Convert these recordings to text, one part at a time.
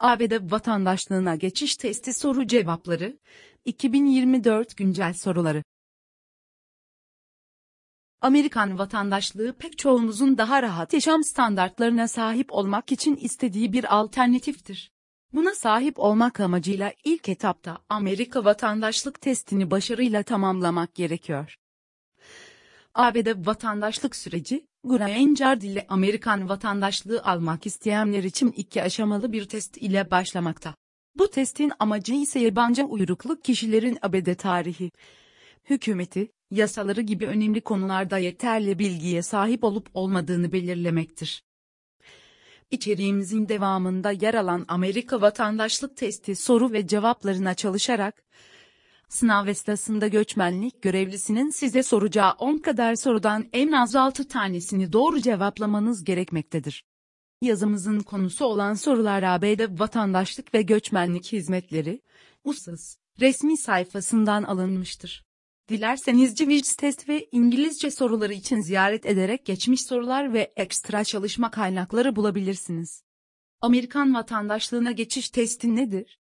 ABD vatandaşlığına geçiş testi soru cevapları 2024 güncel soruları Amerikan vatandaşlığı pek çoğumuzun daha rahat yaşam standartlarına sahip olmak için istediği bir alternatiftir. Buna sahip olmak amacıyla ilk etapta Amerika vatandaşlık testini başarıyla tamamlamak gerekiyor. ABD vatandaşlık süreci, Card ile Amerikan vatandaşlığı almak isteyenler için iki aşamalı bir test ile başlamakta. Bu testin amacı ise yabancı uyruklu kişilerin ABD tarihi, hükümeti, yasaları gibi önemli konularda yeterli bilgiye sahip olup olmadığını belirlemektir. İçeriğimizin devamında yer alan Amerika vatandaşlık testi soru ve cevaplarına çalışarak, sınav esnasında göçmenlik görevlisinin size soracağı 10 kadar sorudan en az 6 tanesini doğru cevaplamanız gerekmektedir. Yazımızın konusu olan sorular ABD vatandaşlık ve göçmenlik hizmetleri, USAS, resmi sayfasından alınmıştır. Dilerseniz Civics test ve İngilizce soruları için ziyaret ederek geçmiş sorular ve ekstra çalışma kaynakları bulabilirsiniz. Amerikan vatandaşlığına geçiş testi nedir?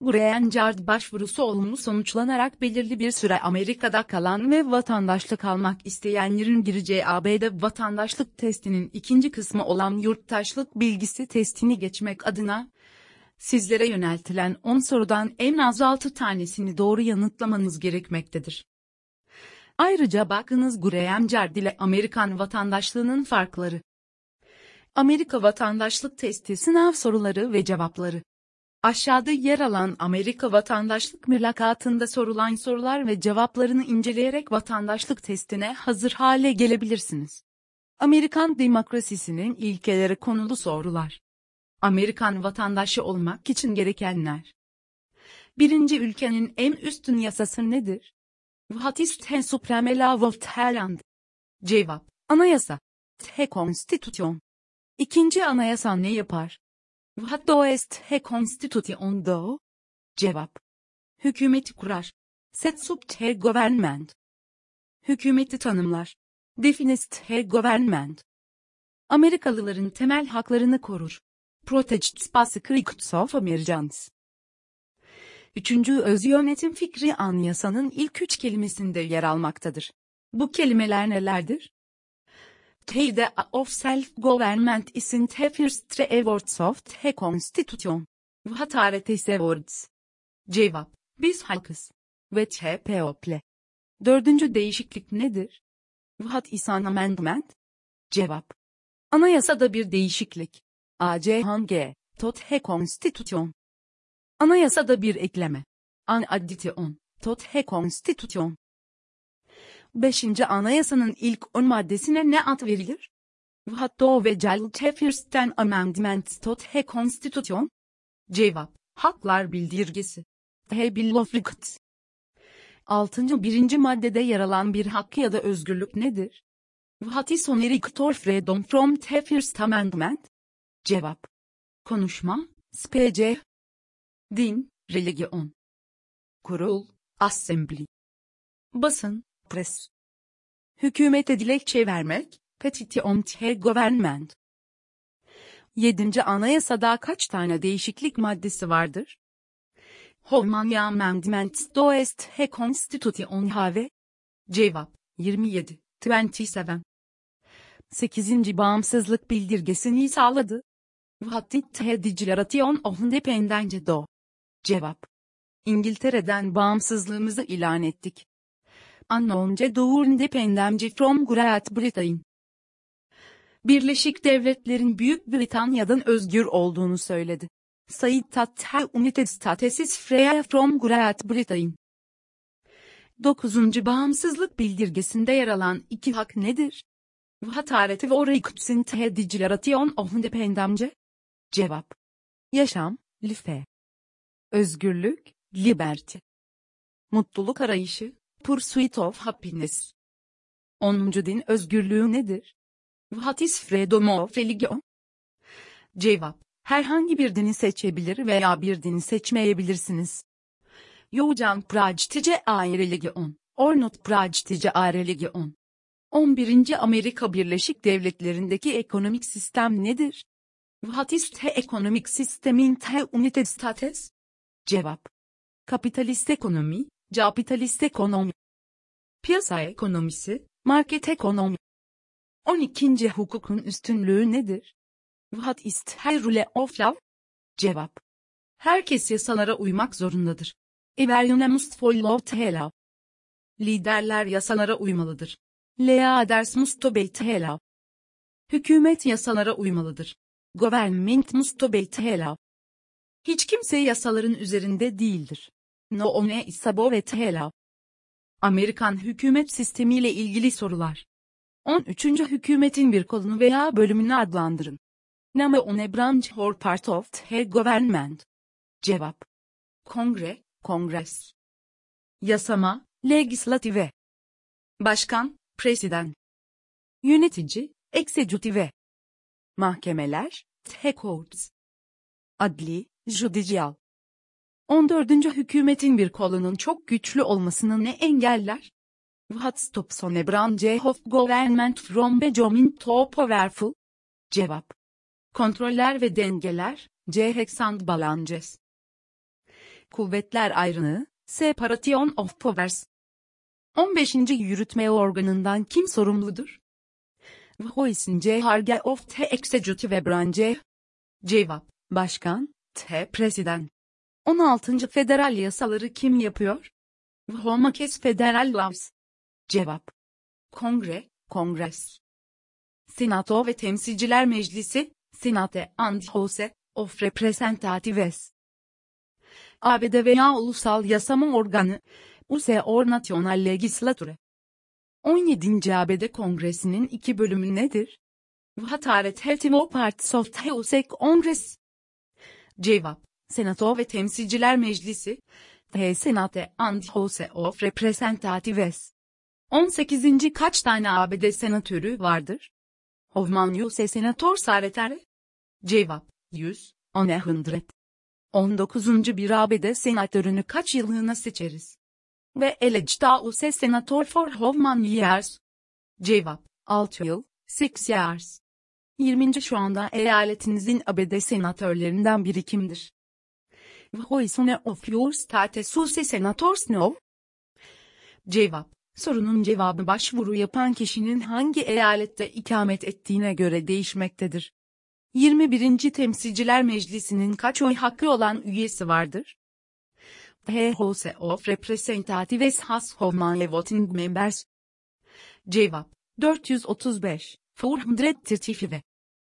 Green Card başvurusu olumlu sonuçlanarak belirli bir süre Amerika'da kalan ve vatandaşlık almak isteyenlerin gireceği ABD vatandaşlık testinin ikinci kısmı olan yurttaşlık bilgisi testini geçmek adına sizlere yöneltilen 10 sorudan en az 6 tanesini doğru yanıtlamanız gerekmektedir. Ayrıca bakınız Graham Card ile Amerikan vatandaşlığının farkları. Amerika vatandaşlık testi sınav soruları ve cevapları. Aşağıda yer alan Amerika vatandaşlık mülakatında sorulan sorular ve cevaplarını inceleyerek vatandaşlık testine hazır hale gelebilirsiniz. Amerikan demokrasisinin ilkeleri konulu sorular. Amerikan vatandaşı olmak için gerekenler. Birinci ülkenin en üstün yasası nedir? What is the supreme law of Thailand? Cevap, anayasa. The Constitution. İkinci anayasa ne yapar? What does the Constitution do? Cevap, hükümeti kurar. Sets up the government. Hükümeti tanımlar. Defines the government. Amerikalıların temel haklarını korur. Protects basic rights of Americans. Üçüncü öz yönetim fikri anyasanın ilk üç kelimesinde yer almaktadır. Bu kelimeler nelerdir? The of self-government is in the first words of the Constitution. What are these words? Cevap, biz halkız. Ve the people. Dördüncü değişiklik nedir? What is an amendment? Cevap, anayasada bir değişiklik. AC hangi? Tot he Constitution. Anayasada bir ekleme. An addition. Tot he Constitution. Beşinci anayasanın ilk on maddesine ne ad verilir? Vatto ve Celte Firsten Amendment tot he Constitution. Cevap, Haklar Bildirgesi. The Bill of Rights. Altıncı birinci maddede yer alan bir hak ya da özgürlük nedir? What is on freedom from the First Amendment? Cevap. Konuşma, SPC. Din, religion. Kurul, assembly. Basın, press. Hükümete dilekçe vermek, petition to government. 7. Anayasada kaç tane değişiklik maddesi vardır? Holmanya Amendments do est he Constitution have. Cevap, 27, 27. 8. Bağımsızlık bildirgesini sağladı. What he Declaration of Independence do? Cevap. İngiltere'den bağımsızlığımızı ilan ettik. Annonce doğur independence from Great Britain. Birleşik Devletler'in Büyük Britanya'dan özgür olduğunu söyledi. Said Tatta United States free from Great Britain. 9. Bağımsızlık bildirgesinde yer alan iki hak nedir? Vatareti ve Orikutsin te Declaration of Independence. Cevap. Yaşam, life. Özgürlük, liberty. Mutluluk arayışı, pursuit of happiness. 10. din özgürlüğü nedir? What is freedom of religion? Cevap. Herhangi bir dini seçebilir veya bir dini seçmeyebilirsiniz. You can practice a religion, or not practice a religion. 11. Amerika Birleşik Devletleri'ndeki ekonomik sistem nedir? What is the economic system in the United States? Cevap. Kapitalist ekonomi, capitalist ekonomi. Piyasa ekonomisi, market ekonomi. 12. Hukukun üstünlüğü nedir? What is the rule of law? Cevap. Herkes yasalara uymak zorundadır. Everyone must follow the law. Liderler yasalara uymalıdır. Leaders must obey the law. Hükümet yasalara uymalıdır. Government must obey the law. Hiç kimse yasaların üzerinde değildir. No one is above the law. Amerikan hükümet sistemiyle ilgili sorular. 13. Hükümetin bir kolunu veya bölümünü adlandırın. A branch or part of the government. Cevap. Kongre, Kongres. Yasama, legislative. Başkan, president. Yönetici, executive. Mahkemeler, the courts. Adli, judicial. 14. Hükümetin bir kolunun çok güçlü olmasını ne engeller? What stops on a branch of government from becoming too powerful? Cevap. Kontroller ve dengeler, checks and balances. Kuvvetler ayrılığı, separation of powers. 15. Yürütme organından kim sorumludur? Who is in charge of the executive branch? Cevap, başkan, T. President. 16. Federal yasaları kim yapıyor? Who makes federal laws? Cevap. Kongre, Kongres. Senato ve Temsilciler Meclisi, Senate and House of Representatives. ABD veya ulusal yasama organı, USA or National Legislature. 17. ABD Kongresi'nin iki bölümü nedir? What are the two parts of the USA Congress? Cevap. Senato ve Temsilciler Meclisi, The Senate and House of Representatives. 18. Kaç tane ABD senatörü vardır? Hovman Yuse Senatör Saretere? Cevap. 100, on a hundred. 19. bir ABD senatörünü kaç yıllığına seçeriz? Ve elegda use senator for Hovman years? Cevap. 6 yıl, 6 years. 20. Şu anda eyaletinizin ABD senatörlerinden biri kimdir? One of your states use senators no? Cevap. Sorunun cevabı başvuru yapan kişinin hangi eyalette ikamet ettiğine göre değişmektedir. 21. Temsilciler Meclisi'nin kaç oy hakkı olan üyesi vardır? The House of Representatives has how many voting members? Cevap 435, 435.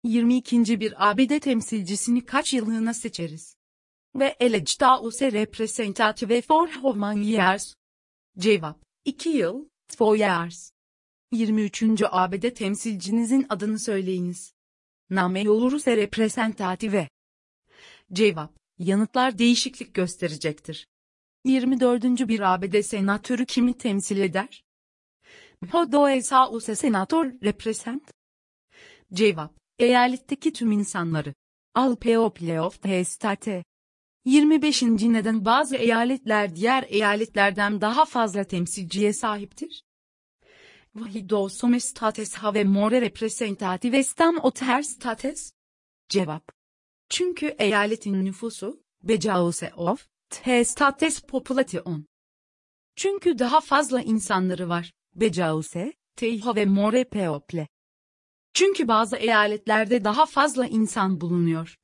22. bir ABD temsilcisini kaç yıllığına seçeriz? Ve elegda use representative for how many years? Cevap 2 yıl, 2 years. 23. ABD temsilcinizin adını söyleyiniz. Name yoluruse representative. Cevap. Yanıtlar değişiklik gösterecektir. 24. bir ABD senatörü kimi temsil eder? Hodoesa use senatör represent. Cevap. Eyaletteki tüm insanları. Al people of the state. 25. neden bazı eyaletler diğer eyaletlerden daha fazla temsilciye sahiptir? Vahido some states have more representatives than other states? Cevap. Çünkü eyaletin nüfusu, because of, the states population. Çünkü daha fazla insanları var, because, they have more people. Çünkü bazı eyaletlerde daha fazla insan bulunuyor.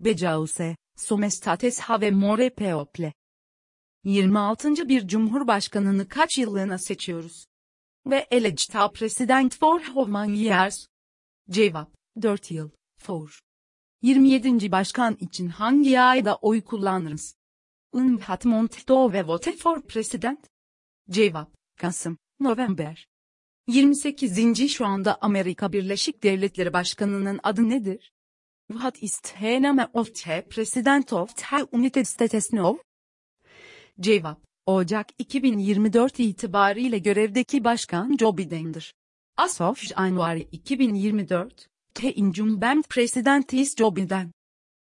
Because, some states have more people. 26. bir cumhurbaşkanını kaç yıllığına seçiyoruz? Ve elegta president for how many years? Cevap, 4 yıl, for. 27. başkan için hangi ayda oy kullanırız? In what month do we vote for president? Cevap, Kasım, November. 28. şu anda Amerika Birleşik Devletleri Başkanı'nın adı nedir? What is the name of the President of the United States now? Cevap, Ocak 2024 itibariyle görevdeki başkan Joe Biden'dir. As of January 2024, the incumbent president is Joe Biden.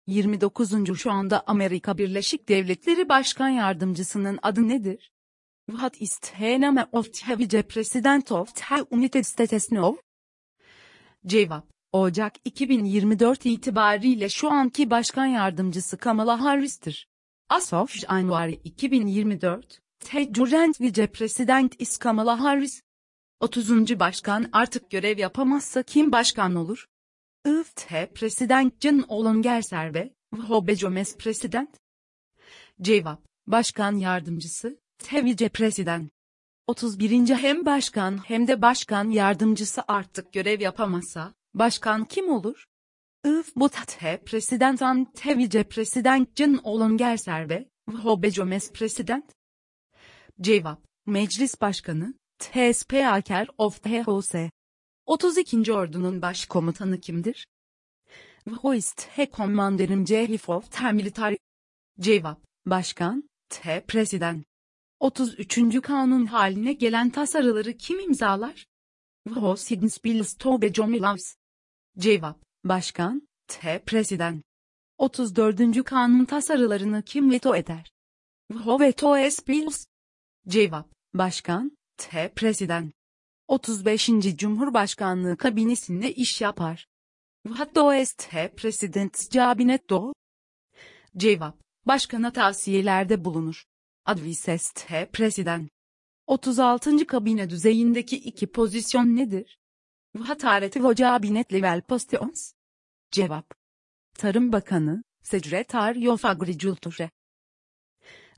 29. şu anda Amerika Birleşik Devletleri Başkan Yardımcısının adı nedir? What is the name of the vice president of the United States now? Cevap, Ocak 2024 itibariyle şu anki başkan yardımcısı Kamala Harris'tir. As of January 2024, The current vice president is Kamala Harris. 30. başkan artık görev yapamazsa kim başkan olur? If the president John Longer serve, who becomes president? Cevap, başkan yardımcısı, the vice president. 31. hem başkan hem de başkan yardımcısı artık görev yapamazsa, başkan kim olur? If but the president and the vice president John Longer serve, who becomes president? Cevap, Meclis Başkanı, T. Speaker of the House. 32. Ordu'nun başkomutanı kimdir? Who is the commander in chief of the military? Cevap, Başkan, T. President. 33. Kanun haline gelen tasarıları kim imzalar? Who signs bills to be laws? Cevap, Başkan, T. President. 34. Kanun tasarılarını kim veto eder? Who vetoes bills? Cevap, Başkan, T. President. 35. Cumhurbaşkanlığı kabinesinde iş yapar. What does the President's cabinet do? Cevap, Başkana tavsiyelerde bulunur. Advises the President. 36. kabine düzeyindeki iki pozisyon nedir? What are the cabinet level positions? Cevap. Tarım Bakanı, Secretary of Agriculture.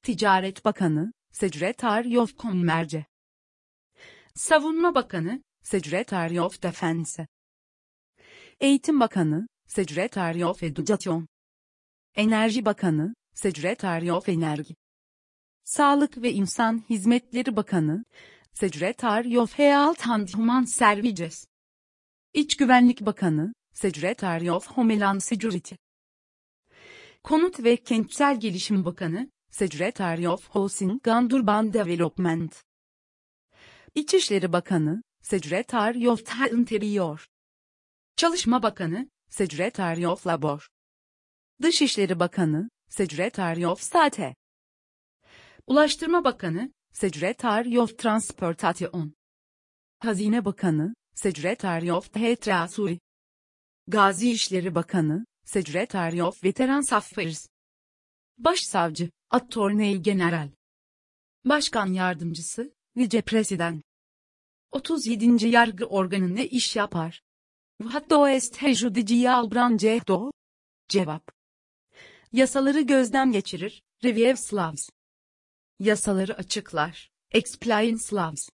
Ticaret Bakanı, Secretary of Commerce. Savunma Bakanı, Secretary of Defense. Eğitim Bakanı, Secretary of Education. Enerji Bakanı, Secretary of Energy. Sağlık ve İnsan Hizmetleri Bakanı, Secretary of Health and Human Services. İç Güvenlik Bakanı, Secretary of Homeland Security. Konut ve Kentsel Gelişim Bakanı, Secretary of Housing and Urban Development. İçişleri Bakanı, Secretary of the Interior. Çalışma Bakanı, Secretary of Labor. Dışişleri Bakanı, Secretary of State. Ulaştırma Bakanı, Secretary of Transportation. Hazine Bakanı, Secretary of the. Gazi İşleri Bakanı, Secretary of Veterans Affairs. Başsavcı, Attorney General. Başkan Yardımcısı, Vice President. 37. Yargı organı ne iş yapar? What does the judicial branch do? Cevap. Yasaları gözden geçirir, review slavs. Yasaları açıklar, explain slavs.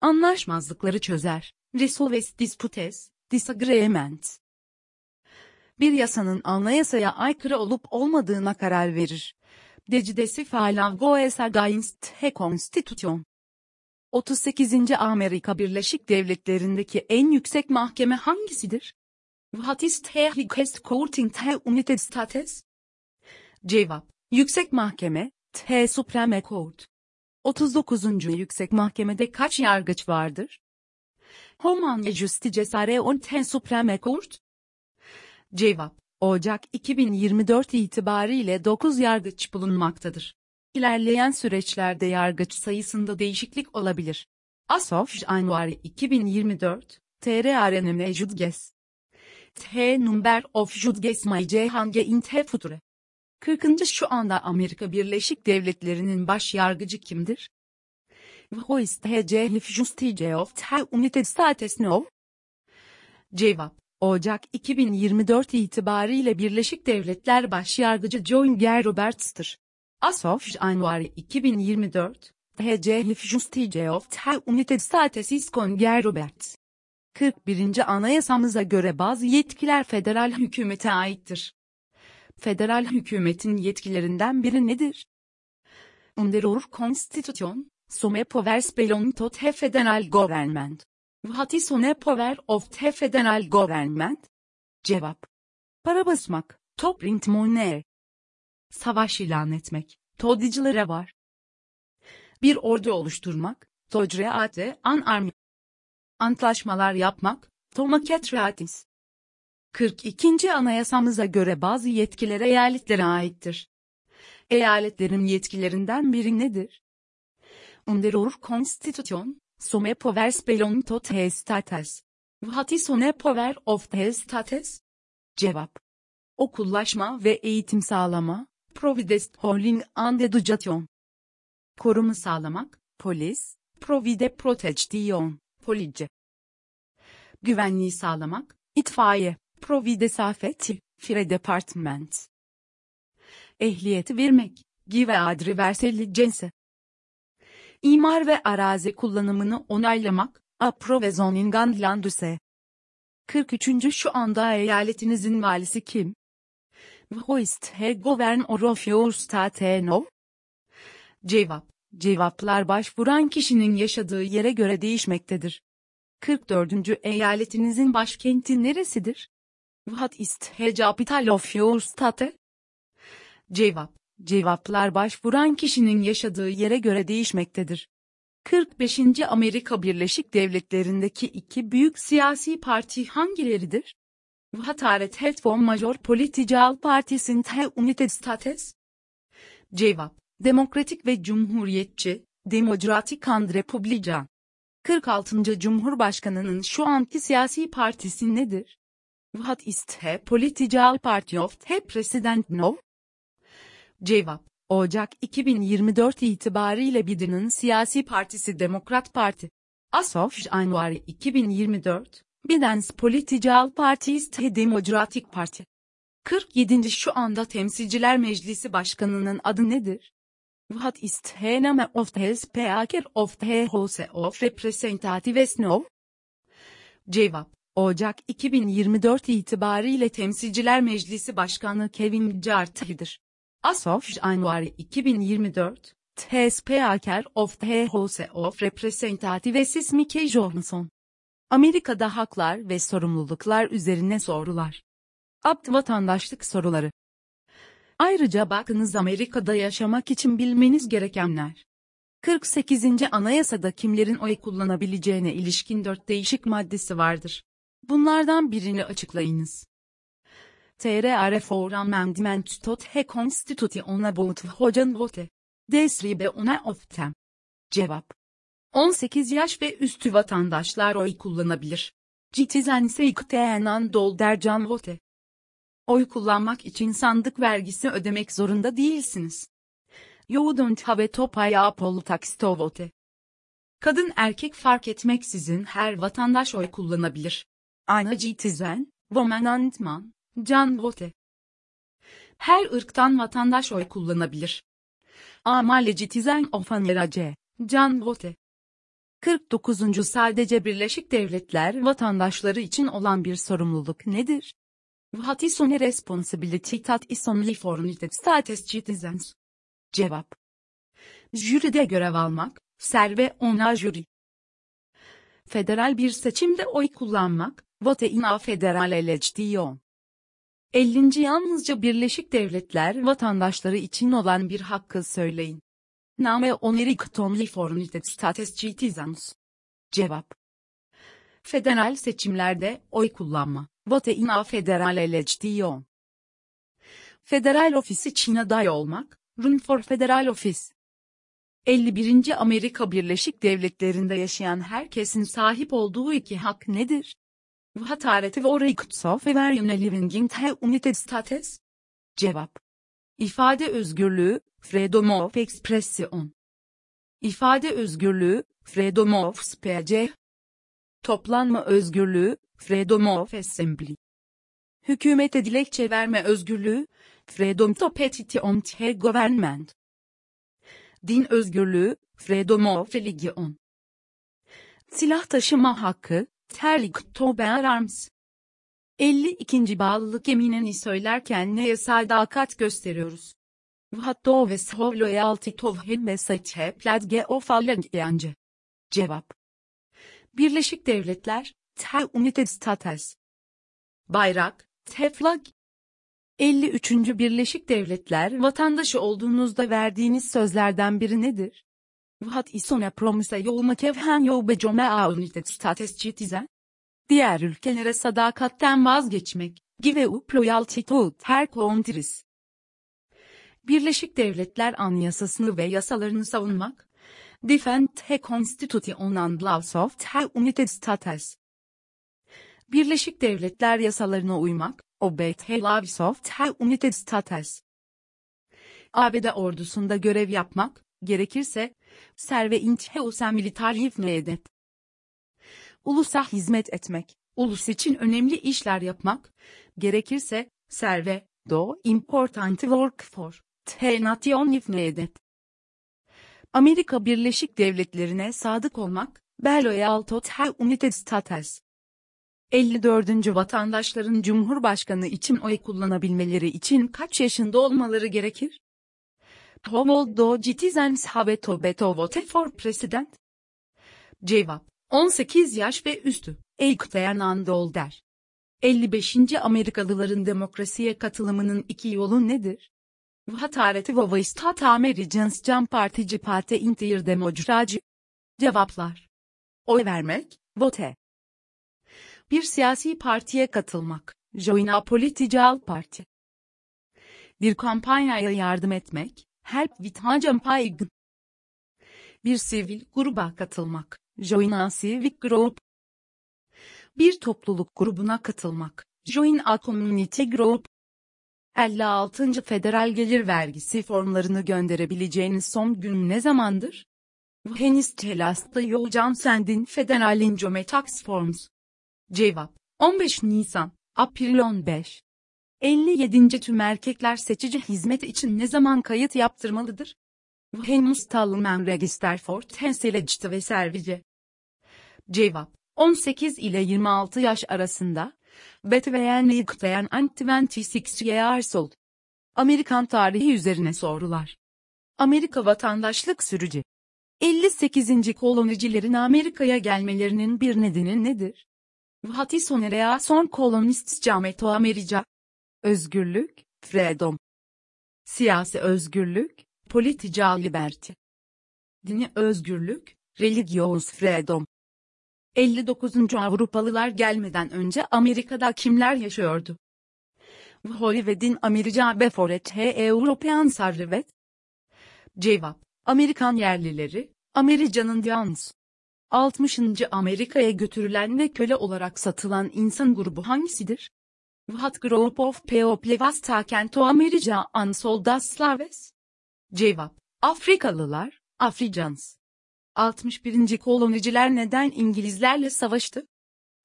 Anlaşmazlıkları çözer, resolves disputes, disagreements. Bir yasanın anayasaya aykırı olup olmadığına karar verir. Decidesi filan goes against the Constitution. 38. Amerika Birleşik Devletleri'ndeki en yüksek mahkeme hangisidir? What is the highest court in the United States? Cevap, Yüksek Mahkeme, T Supreme Court. 39. Yüksek Mahkemede kaç yargıç vardır? Homan Justice Sare on the Supreme Court? Cevap, Ocak 2024 itibariyle 9 yargıç bulunmaktadır. İlerleyen süreçlerde yargıç sayısında değişiklik olabilir. As of January 2024, TRRNM Judges. T number of Judges may hange in the future. 40. Şu anda Amerika Birleşik Devletleri'nin baş yargıcı kimdir? Who is the Chief Justice of the United States now? Cevap Ocak 2024 itibariyle Birleşik Devletler Başyargıcı John G. Roberts'tır. As of January 2024, the Chief Justice of the United States is G. Roberts. 41. Anayasamıza göre bazı yetkiler federal hükümete aittir. Federal hükümetin yetkilerinden biri nedir? Under our Constitution, some powers belong to the federal government. What is one power of the federal government? Cevap. Para basmak, to print money. Savaş ilan etmek, todicilere var. Bir ordu oluşturmak, to create an army. Antlaşmalar yapmak, to make treaties. 42. Anayasamıza göre bazı yetkiler eyaletlere aittir. Eyaletlerin yetkilerinden biri nedir? Under our Constitution, some powers belong to the states. What is on a power of the status? Cevap. Okullaşma ve eğitim sağlama, providest holding and education. Koruma sağlamak, polis, provide protection, police. Güvenliği sağlamak, itfaiye, provide safety, fire department. Ehliyeti vermek, give adri verseli cinsi. İmar ve arazi kullanımını onaylamak, approve zoning and land use. 43. Şu anda eyaletinizin valisi kim? Who is the governor of your state now? Cevap. Cevaplar başvuran kişinin yaşadığı yere göre değişmektedir. 44. Eyaletinizin başkenti neresidir? What is the capital of your state? Cevap. Cevaplar başvuran kişinin yaşadığı yere göre değişmektedir. 45. Amerika Birleşik Devletleri'ndeki iki büyük siyasi parti hangileridir? What are the two major political parties in the United States? Cevap. Demokratik ve Cumhuriyetçi, Demokratik and Republican. 46. Cumhurbaşkanının şu anki siyasi partisi nedir? What is the political party of the president now? Cevap. Ocak 2024 itibariyle Biden'ın siyasi partisi Demokrat Parti. As of January 2024, Biden's political party is the Democratic Party. 47. Şu anda Temsilciler Meclisi Başkanı'nın adı nedir? What is the name of the Speaker of the House of Representatives now? Cevap. Ocak 2024 itibariyle Temsilciler Meclisi Başkanı Kevin McCarthy'dir. As of January 2024, the Speaker of the House of Representatives is Mickey Johnson. Amerika'da haklar ve sorumluluklar üzerine sorular. Apt vatandaşlık soruları. Ayrıca bakınız Amerika'da yaşamak için bilmeniz gerekenler. 48. Anayasada kimlerin oy kullanabileceğine ilişkin dört değişik maddesi vardır. Bunlardan birini açıklayınız. TR for amendment to the constitution about hocan vote. Desribe ona of them. Cevap. 18 yaş ve üstü vatandaşlar oy kullanabilir. Citizense iktenan doldercan vote. Oy kullanmak için sandık vergisi ödemek zorunda değilsiniz. You don't have to pay a poll tax to vote. Kadın erkek fark etmeksizin her vatandaş oy kullanabilir. Aynı citizen, woman and man, can vote. Her ırktan vatandaş oy kullanabilir. Amale citizen of anerace, can vote. 49. Sadece Birleşik Devletler vatandaşları için olan bir sorumluluk nedir? What is on responsibility that is only for United States citizens? Cevap. Jüride görev almak, serve ona jüri. Federal bir seçimde oy kullanmak, vote in a federal election. 50. Yalnızca Birleşik Devletler vatandaşları için olan bir hakkı söyleyin. Name onerict only for United States citizens. Cevap. Federal seçimlerde oy kullanma. Vote in a federal election. Federal ofis için aday olmak. Run for federal office. 51. Amerika Birleşik Devletleri'nde yaşayan herkesin sahip olduğu iki hak nedir? What ve rights of everyone living in the United States? Cevap. İfade özgürlüğü, freedom of expression. İfade özgürlüğü, freedom of speech. Toplanma özgürlüğü, freedom of assembly. Hükümete dilekçe verme özgürlüğü, freedom to petition the government. Din özgürlüğü, freedom of religion. Silah taşıma hakkı, terlik to bear arms. 52. bağlılık yeminini söylerken neye sadakat gösteriyoruz? Vatto ve so loyalty to him ve saçe pladge of alliance. Cevap. Birleşik Devletler, Te United States. Bayrak, Te flag. 53. Birleşik Devletler vatandaşı olduğunuzda verdiğiniz sözlerden biri nedir? What is on a promise you make when you become a United States citizen? Diğer ülkelere sadakatten vazgeçmek, give up loyalty to her countries. Birleşik Devletler Anayasasını ve yasalarını savunmak, defend the Constitution and laws of the United States. Birleşik Devletler yasalarına uymak, obey laws of the United States. ABD ordusunda görev yapmak, gerekirse, serve intheusen military nedet. Ulusa hizmet etmek, ulus için önemli işler yapmak, gerekirse, serve, do important work for, the nation nedet. Amerika Birleşik Devletleri'ne sadık olmak, Beloyal to the United States. 54. Vatandaşların Cumhurbaşkanı için oy kullanabilmeleri için kaç yaşında olmaları gerekir? How old do citizens have to vote for president? Cevap 18 yaş ve üstü. Eikteyen older. 55. Amerikalıların demokrasiye katılımının iki yolu nedir? Vatareti vova istat Americans Can Partici Parti Intir Democraci. Cevaplar. Oy vermek, vote. Bir siyasi partiye katılmak, join a political party. Bir kampanyaya yardım etmek, help campaign. Bir sivil gruba katılmak, join a civic group. Bir topluluk grubuna katılmak, join a community group. 56. Federal Gelir Vergisi formlarını gönderebileceğiniz son gün ne zamandır? Henüz telasta Yojan Sendin Federal Income Tax Forms. Cevap 15 Nisan, April 15. 57. Tüm erkekler seçici hizmet için ne zaman kayıt yaptırmalıdır? Henüz Talman Register for Tenselecti ve Service. Cevap 18 ile 26 yaş arasında. Betveyen Yıktayan Anti-26 Years Old. Amerikan tarihi üzerine sorular. Amerika vatandaşlık sürücü. 58. kolonicilerin Amerika'ya gelmelerinin bir nedeni nedir? Vatisonerea son kolonist cameto America. Özgürlük, freedom. Siyasi özgürlük, politica liberty. Dini özgürlük, religious freedom. 59. Avrupalılar gelmeden önce Amerika'da kimler yaşıyordu? Hollywood'in America before the European Sarrivet. Cevap, Amerikan yerlileri, America'nın Dians. 60. Amerika'ya götürülen ve köle olarak satılan insan grubu hangisidir? What group of people was taken to America and sold as slaves? Cevap, Afrikalılar, Africans. 61. koloniciler neden İngilizlerle savaştı?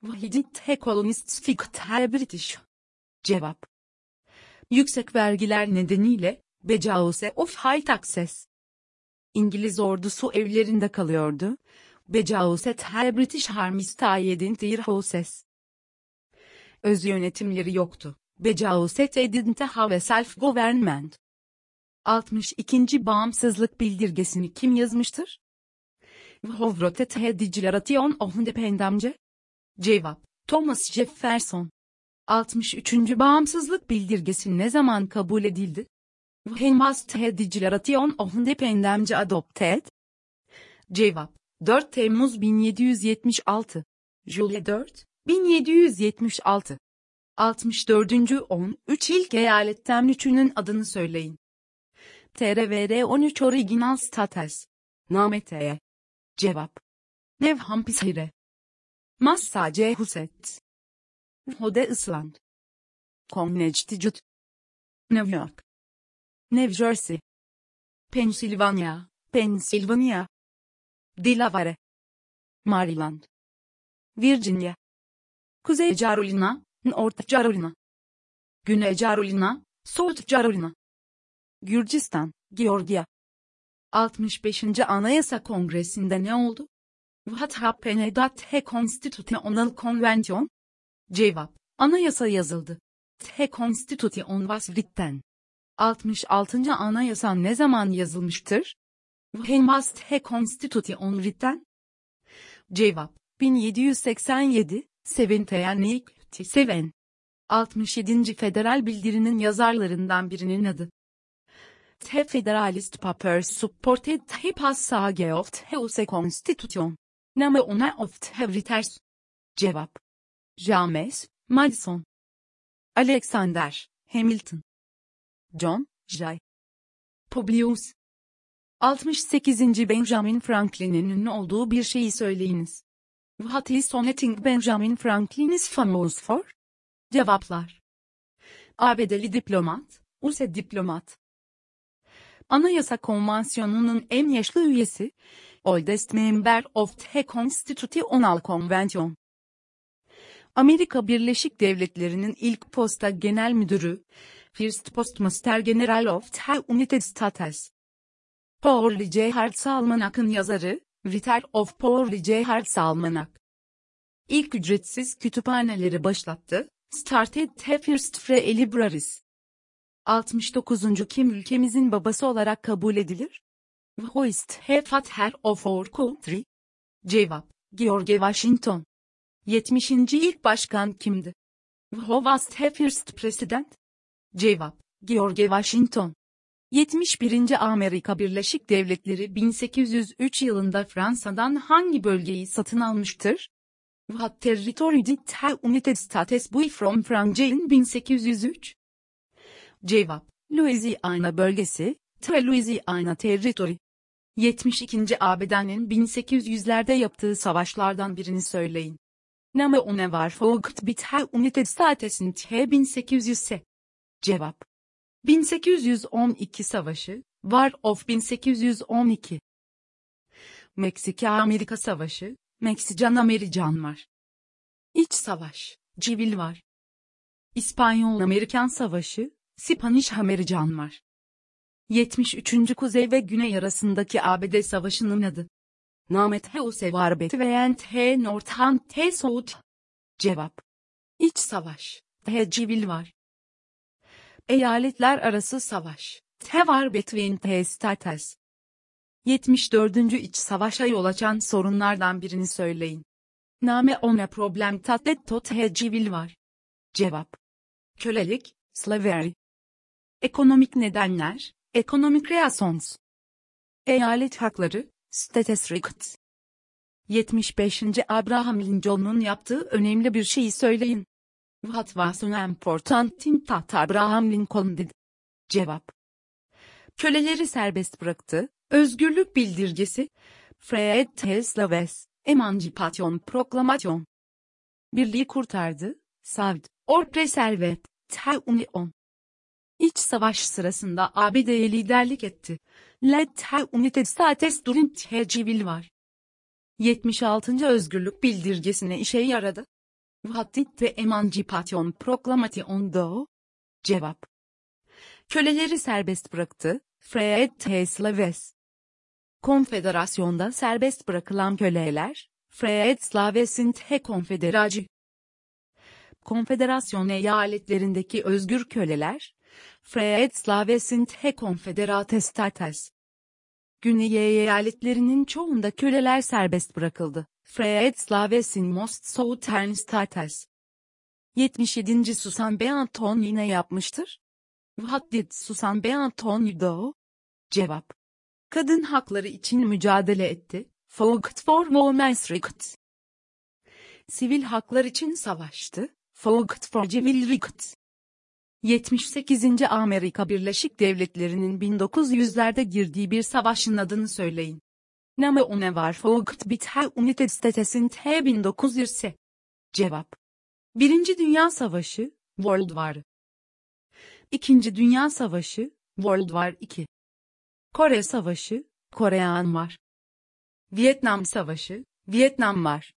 Why did the colonists fight the British? Cevap. Yüksek vergiler nedeniyle, because of high taxes. İngiliz ordusu evlerinde kalıyordu. Because the British Army stayed their houses. Öz yönetimleri yoktu. Because they didn't have a self-government. 62. Bağımsızlık bildirgesini kim yazmıştır? Hovrotet Declaration of Independence? Cevap, Thomas Jefferson. 63. Bağımsızlık bildirgesi ne zaman kabul edildi? When was the Declaration of Independence adopted? Cevap, 4 Temmuz 1776. July 4, 1776. 64. 10, 3 ilk eyaletten üçünün adını söyleyin. TRVR 13 Original Status. Nameteye. Cevap. Nev Hampshire. Massachusetts. Rhode Island. Connecticut. New York. New Jersey. Pennsylvania, Pennsylvania. Delaware. Maryland. Virginia. Kuzey Carolina, North Carolina. Güney Carolina, South Carolina. Gürcistan, Georgia. 65. Anayasa Kongresi'nde ne oldu? What happened at the Constitutional Convention? Cevap, anayasa yazıldı. The Constitution was written. 66. Anayasa ne zaman yazılmıştır? When was the Constitution written? Cevap, 1787, Seventeen Seven. 67. Federal Bildiri'nin yazarlarından birinin adı. The Federalist Papers supported the passage of the US Constitution. Name one of the writers. Cevap. James, Madison. Alexander, Hamilton. John, Jay. Publius. 68. Benjamin Franklin'in ünlü olduğu bir şeyi söyleyiniz. What is something Benjamin Franklin is famous for? Cevaplar. ABD'li diplomat, USA diplomat. Anayasa Konvansiyonu'nun en yaşlı üyesi, oldest member of the Constitutional Convention. Amerika Birleşik Devletleri'nin ilk posta genel müdürü, First Postmaster General of the United States. Paul J. Hartz Almanak'ın yazarı, Writer of Paul J. Hartz Almanak. İlk ücretsiz kütüphaneleri başlattı, Started the First Free Libraries. 69. Kim ülkemizin babası olarak kabul edilir? Who is the father of our country? Cevap, George Washington. 70. ilk başkan kimdi? Who was the first president? Cevap, George Washington. 71. Amerika Birleşik Devletleri 1803 yılında Fransa'dan hangi bölgeyi satın almıştır? What territory did the United States buy from France in 1803? Cevap, Louisiana bölgesi, The Louisiana Territory. 72. ABD'nin 1800'lerde yaptığı savaşlardan birini söyleyin. Name one var fought bit the United States'in T 1800 Cevap. 1812 Savaşı, War of 1812. Meksika-Amerika Savaşı, Meksican-American var. İç Savaş, Civil var. İspanyol-Amerikan Savaşı, Spanish-American var. 73. Kuzey ve Güney arasındaki ABD Savaşı'nın adı. Namet Heuse Varbet ve Ent Northern T South. Cevap. İç Savaş, T Civil var. Eyaletler Arası Savaş, T var between T States. 74. İç Savaş'a yol açan sorunlardan birini söyleyin. Name one problem tatlet tot he civil var. Cevap. Kölelik, slavery. Ekonomik nedenler, ekonomik reasons. Eyalet hakları, status rights. 75. Abraham Lincoln'un yaptığı önemli bir şeyi söyleyin. What was an important thing that Abraham Lincoln did? Cevap. Köleleri serbest bıraktı, özgürlük bildirgesi, Fred Teslaves, Emancipation Proclamation. Birliği kurtardı, saved, or preserved, the Union. İç savaş sırasında ABD'ye liderlik etti. Led the United States during the Civil War. 76. Özgürlük bildirgesine işe yaradı. What did the Emancipation Proclamation do? Cevap. Köleleri serbest bıraktı, Fred T. Slaves. Konfederasyonda serbest bırakılan köleler, Fred Slaves'in T. Konfederacı. Konfederasyon eyaletlerindeki özgür köleler, Fred Slaves'in T. Konfederate States. Güney eyaletlerinin çoğunda köleler serbest bırakıldı. Fred Slaves'in Most Southern States. 77. Susan B. Anthony ne yapmıştır? What did Susan B. Anthony do? Cevap. Kadın hakları için mücadele etti. Fought for women's rights. Sivil haklar için savaştı. Fought for civil rights. 78. Amerika Birleşik Devletleri'nin 1900'lerde girdiği bir savaşın adını söyleyin. Name one var fought bit her United States'in T 1900 Cevap. Birinci Dünya Savaşı, World War. İkinci Dünya Savaşı, World War II. Kore Savaşı, Korean var. Vietnam Savaşı, Vietnam var.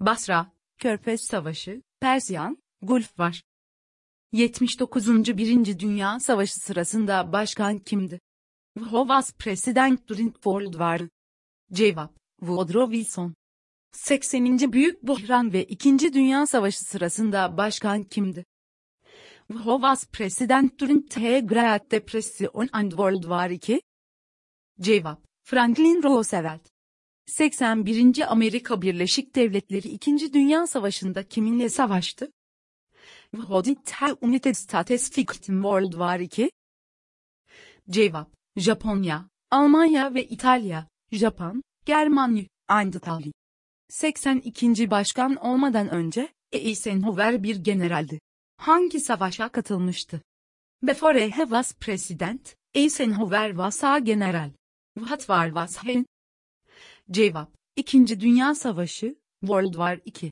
Basra, Körfez Savaşı, Persiyan, Gulf var. 79. Birinci Dünya Savaşı sırasında başkan kimdi? Who was president during World War? Cevap, Woodrow Wilson. 80. Büyük Buhran ve İkinci Dünya Savaşı sırasında başkan kimdi? Who was president during the Great Depression and World War II? Cevap, Franklin Roosevelt. 81. Amerika Birleşik Devletleri 2. Dünya Savaşı'nda kiminle savaştı? Who did the United States fight in World War II? Cevap, Japonya, Almanya ve İtalya, Japon, Germanya, and Italy. 82. Başkan olmadan önce, Eisenhower bir generaldi. Hangi savaşa katılmıştı? Before he was president, Eisenhower was a general. What war was he? Cevap, İkinci Dünya Savaşı, World War II.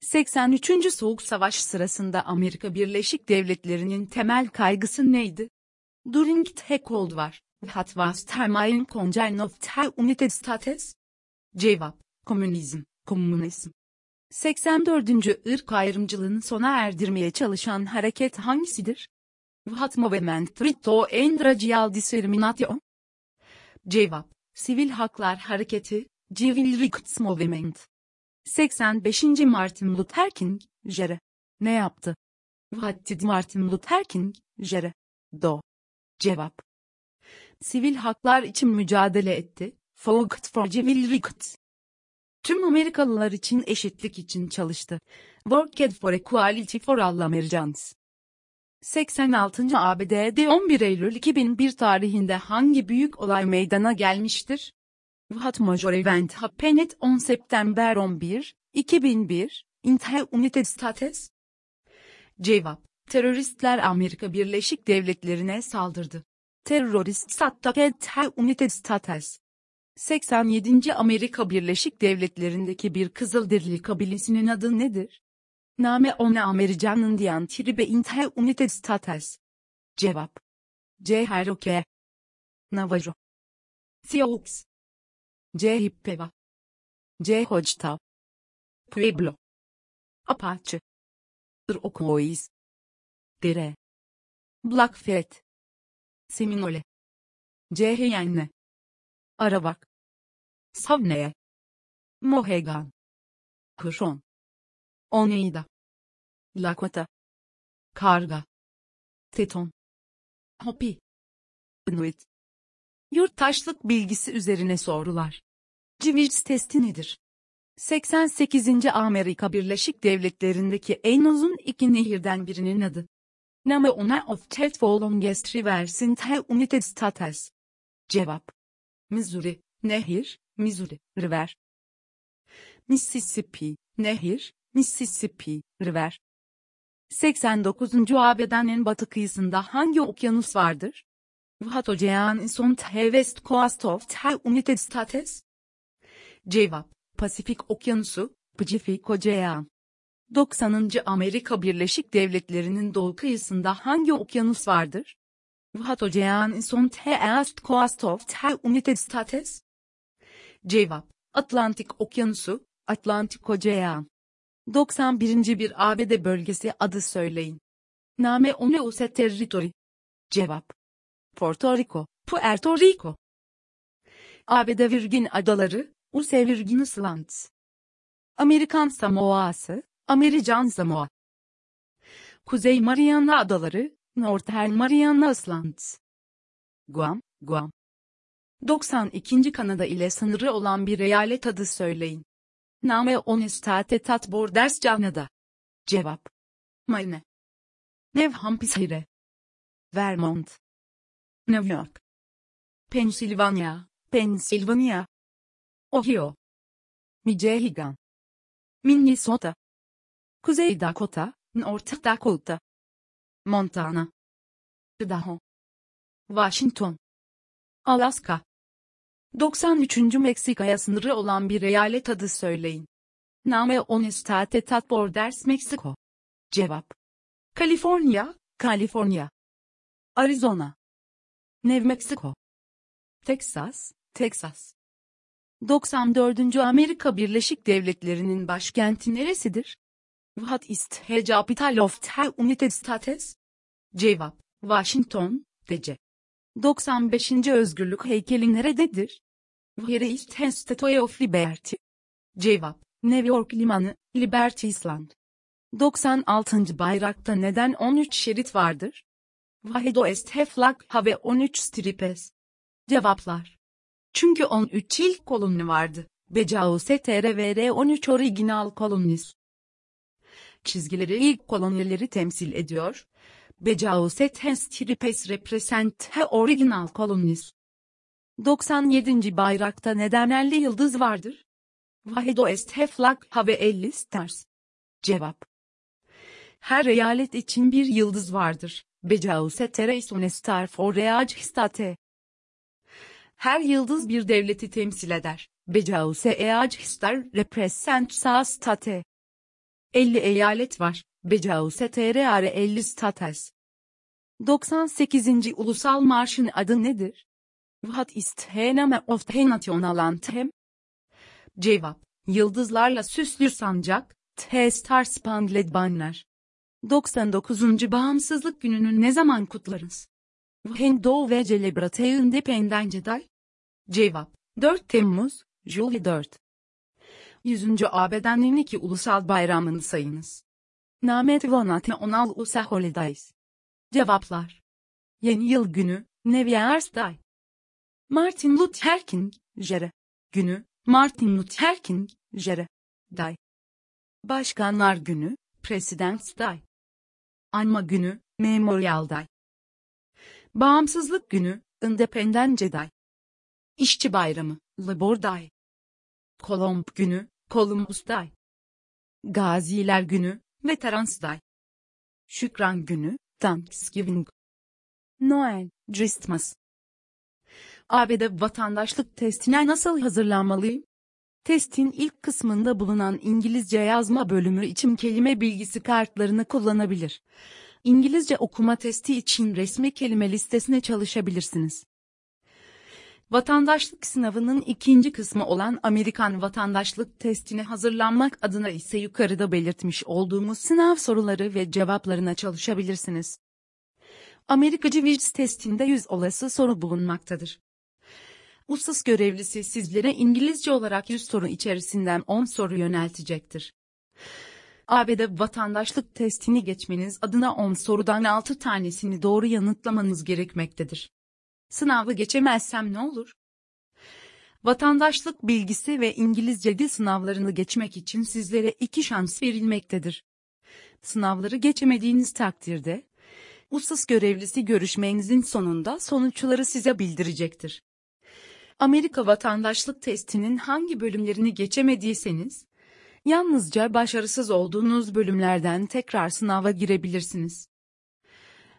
83. Soğuk Savaş sırasında Amerika Birleşik Devletleri'nin temel kaygısı neydi? During the Cold War, what was the main concern of the United? Cevap, komünizm, komünizm. 84. ırk ayrımcılığını sona erdirmeye çalışan hareket hangisidir? What movement tried to end racial discrimination? Cevap, Sivil Haklar Hareketi, Civil Rights Movement. 85. Martin Luther King, Jr. Ne yaptı? What did Martin Luther King, Jr. Do. Cevap. Sivil haklar için mücadele etti. Fought for civil rights. Tüm Amerikalılar için eşitlik için çalıştı. Worked for equality for all Americans. 86. ABD'de 11 Eylül 2001 tarihinde hangi büyük olay meydana gelmiştir? What major event happened on September 11, 2001, in the United States? Cevap, teröristler Amerika Birleşik Devletleri'ne saldırdı. Terörist attacked the United States. 87. Amerika Birleşik Devletleri'ndeki bir Kızılderili kabilesinin adı nedir? Name one American Indian tribe in the United States. Cevap. C. Cherokee. Navajo. Sioux. C. Hippeva. Pueblo. Apache. Iroquois. Dere. Blackfeet. Seminole. C. Cheyenne. Arawak. Sawneye. Mohegan. Huron. Oneida. Lakota. Karga. Teton. Hopi. Inuit. Yurttaşlık bilgisi üzerine sorular. Civils testi nedir? 88. Amerika Birleşik Devletleri'ndeki en uzun iki nehirden birinin adı. Name ona of the longest rivers United States. Cevap. Missouri, nehir, Missouri, river. Mississippi, nehir, Mississippi, river. 89. AB'den en batı kıyısında hangi okyanus vardır? What ocean is west coast of the United States? Cevap, Pasifik Okyanusu, Pacific Ocean. 90. Amerika Birleşik Devletleri'nin doğu kıyısında hangi okyanus vardır? What ocean is on the east coast of the United States? Cevap, Atlantik Okyanusu, Atlantik Ocean. 91. bir ABD bölgesi adı söyleyin. Name Oneuse Territory. Cevap. Porto Rico, Puerto Rico. ABD Virgin Adaları, Use Virgin Islands. Amerikan Samoa'sı, American Samoa. Kuzey Mariana Adaları, Northern Mariana Islands. Guam, Guam. 92. Kanada ile sınırı olan bir eyalet adı söyleyin. Name onestate tat borders Canada. Cevap. Maine. New Hampshire. Vermont. New York. Pennsylvania, Pennsylvania. Ohio. Michigan. Minnesota. Kuzey Dakota, North Dakota. Montana. Idaho. Washington. Alaska. 93. Meksika'ya sınırı olan bir eyalet adı söyleyin. Name on estate tat borders Mexico. Cevap. Kaliforniya, Kaliforniya. Arizona. New Mexico. Texas, Texas. 94. Amerika Birleşik Devletleri'nin başkenti neresidir? What is the capital of the United States? Cevap, Washington, DC. 95. Özgürlük heykeli nerededir? Where is the Statue of Liberty? Cevap, New York Limanı, Liberty Island. 96. Bayrakta neden 13 şerit vardır? Why do este flag have 13 stripes? Cevaplar. Çünkü 13 ilk kolumni vardı. Becaus TRVR 13 original columnis. Çizgileri ilk kolonileri temsil ediyor. Becaus ten stripes represent the original columnis. 97. bayrakta neden 50 yıldız vardır? Why do este flag have 50 stars? Cevap. Her eyalet için bir yıldız vardır. Because tereis une star for each state. Her yıldız bir devleti temsil eder. Because eacistar representa state. 50 eyalet var. Because TRR 50 states. 98. Ulusal Marşın adı nedir? What is the name of the national anthem? Cevap. Yıldızlarla süslü sancak, The Star Spangled Banner. 99. Bağımsızlık gününü ne zaman kutlarız? When do we celebrate Independence Day? Cevap. 4 Temmuz, July 4. 100. ABD'nin iki ulusal bayramını sayınız. Namet Vanate Onal Usa Holidays. Cevaplar. Yeni Yıl Günü, New Year's Day. Martin Luther King, Jr. Günü, Martin Luther King, Jr. Day. Başkanlar Günü, President's Day. Anma Günü, Memorial Day. Bağımsızlık Günü, Independence Day. İşçi Bayramı, Labor Day. Kolomb Günü, Columbus Day. Gaziler Günü, Veterans Day. Şükran Günü, Thanksgiving. Noel, Christmas. ABD vatandaşlık testine nasıl hazırlanmalıyım? Testin ilk kısmında bulunan İngilizce yazma bölümü için kelime bilgisi kartlarını kullanabilir. İngilizce okuma testi için resmi kelime listesine çalışabilirsiniz. Vatandaşlık sınavının ikinci kısmı olan Amerikan vatandaşlık testine hazırlanmak adına ise yukarıda belirtmiş olduğumuz sınav soruları ve cevaplarına çalışabilirsiniz. Amerika Civics testinde 100 olası soru bulunmaktadır. USAS görevlisi sizlere İngilizce olarak 100 soru içerisinden 10 soru yöneltecektir. ABD vatandaşlık testini geçmeniz adına 10 sorudan 6 tanesini doğru yanıtlamanız gerekmektedir. Sınavı geçemezsem ne olur? Vatandaşlık bilgisi ve İngilizce dil sınavlarını geçmek için sizlere iki şans verilmektedir. Sınavları geçemediğiniz takdirde, USAS görevlisi görüşmenizin sonunda sonuçları size bildirecektir. Amerika vatandaşlık testinin hangi bölümlerini geçemediyseniz, yalnızca başarısız olduğunuz bölümlerden tekrar sınava girebilirsiniz.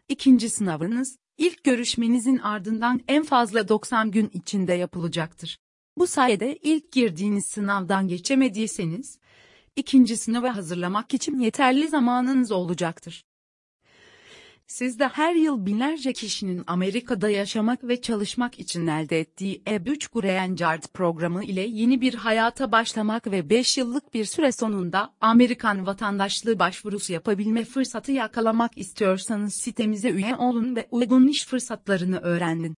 İkinci sınavınız, ilk görüşmenizin ardından en fazla 90 gün içinde yapılacaktır. Bu sayede ilk girdiğiniz sınavdan geçemediyseniz, ikinci sınava hazırlamak için yeterli zamanınız olacaktır. Siz de her yıl binlerce kişinin Amerika'da yaşamak ve çalışmak için elde ettiği E3 Green Card programı ile yeni bir hayata başlamak ve 5 yıllık bir süre sonunda Amerikan vatandaşlığı başvurusu yapabilme fırsatı yakalamak istiyorsanız sitemize üye olun ve uygun iş fırsatlarını öğrenin.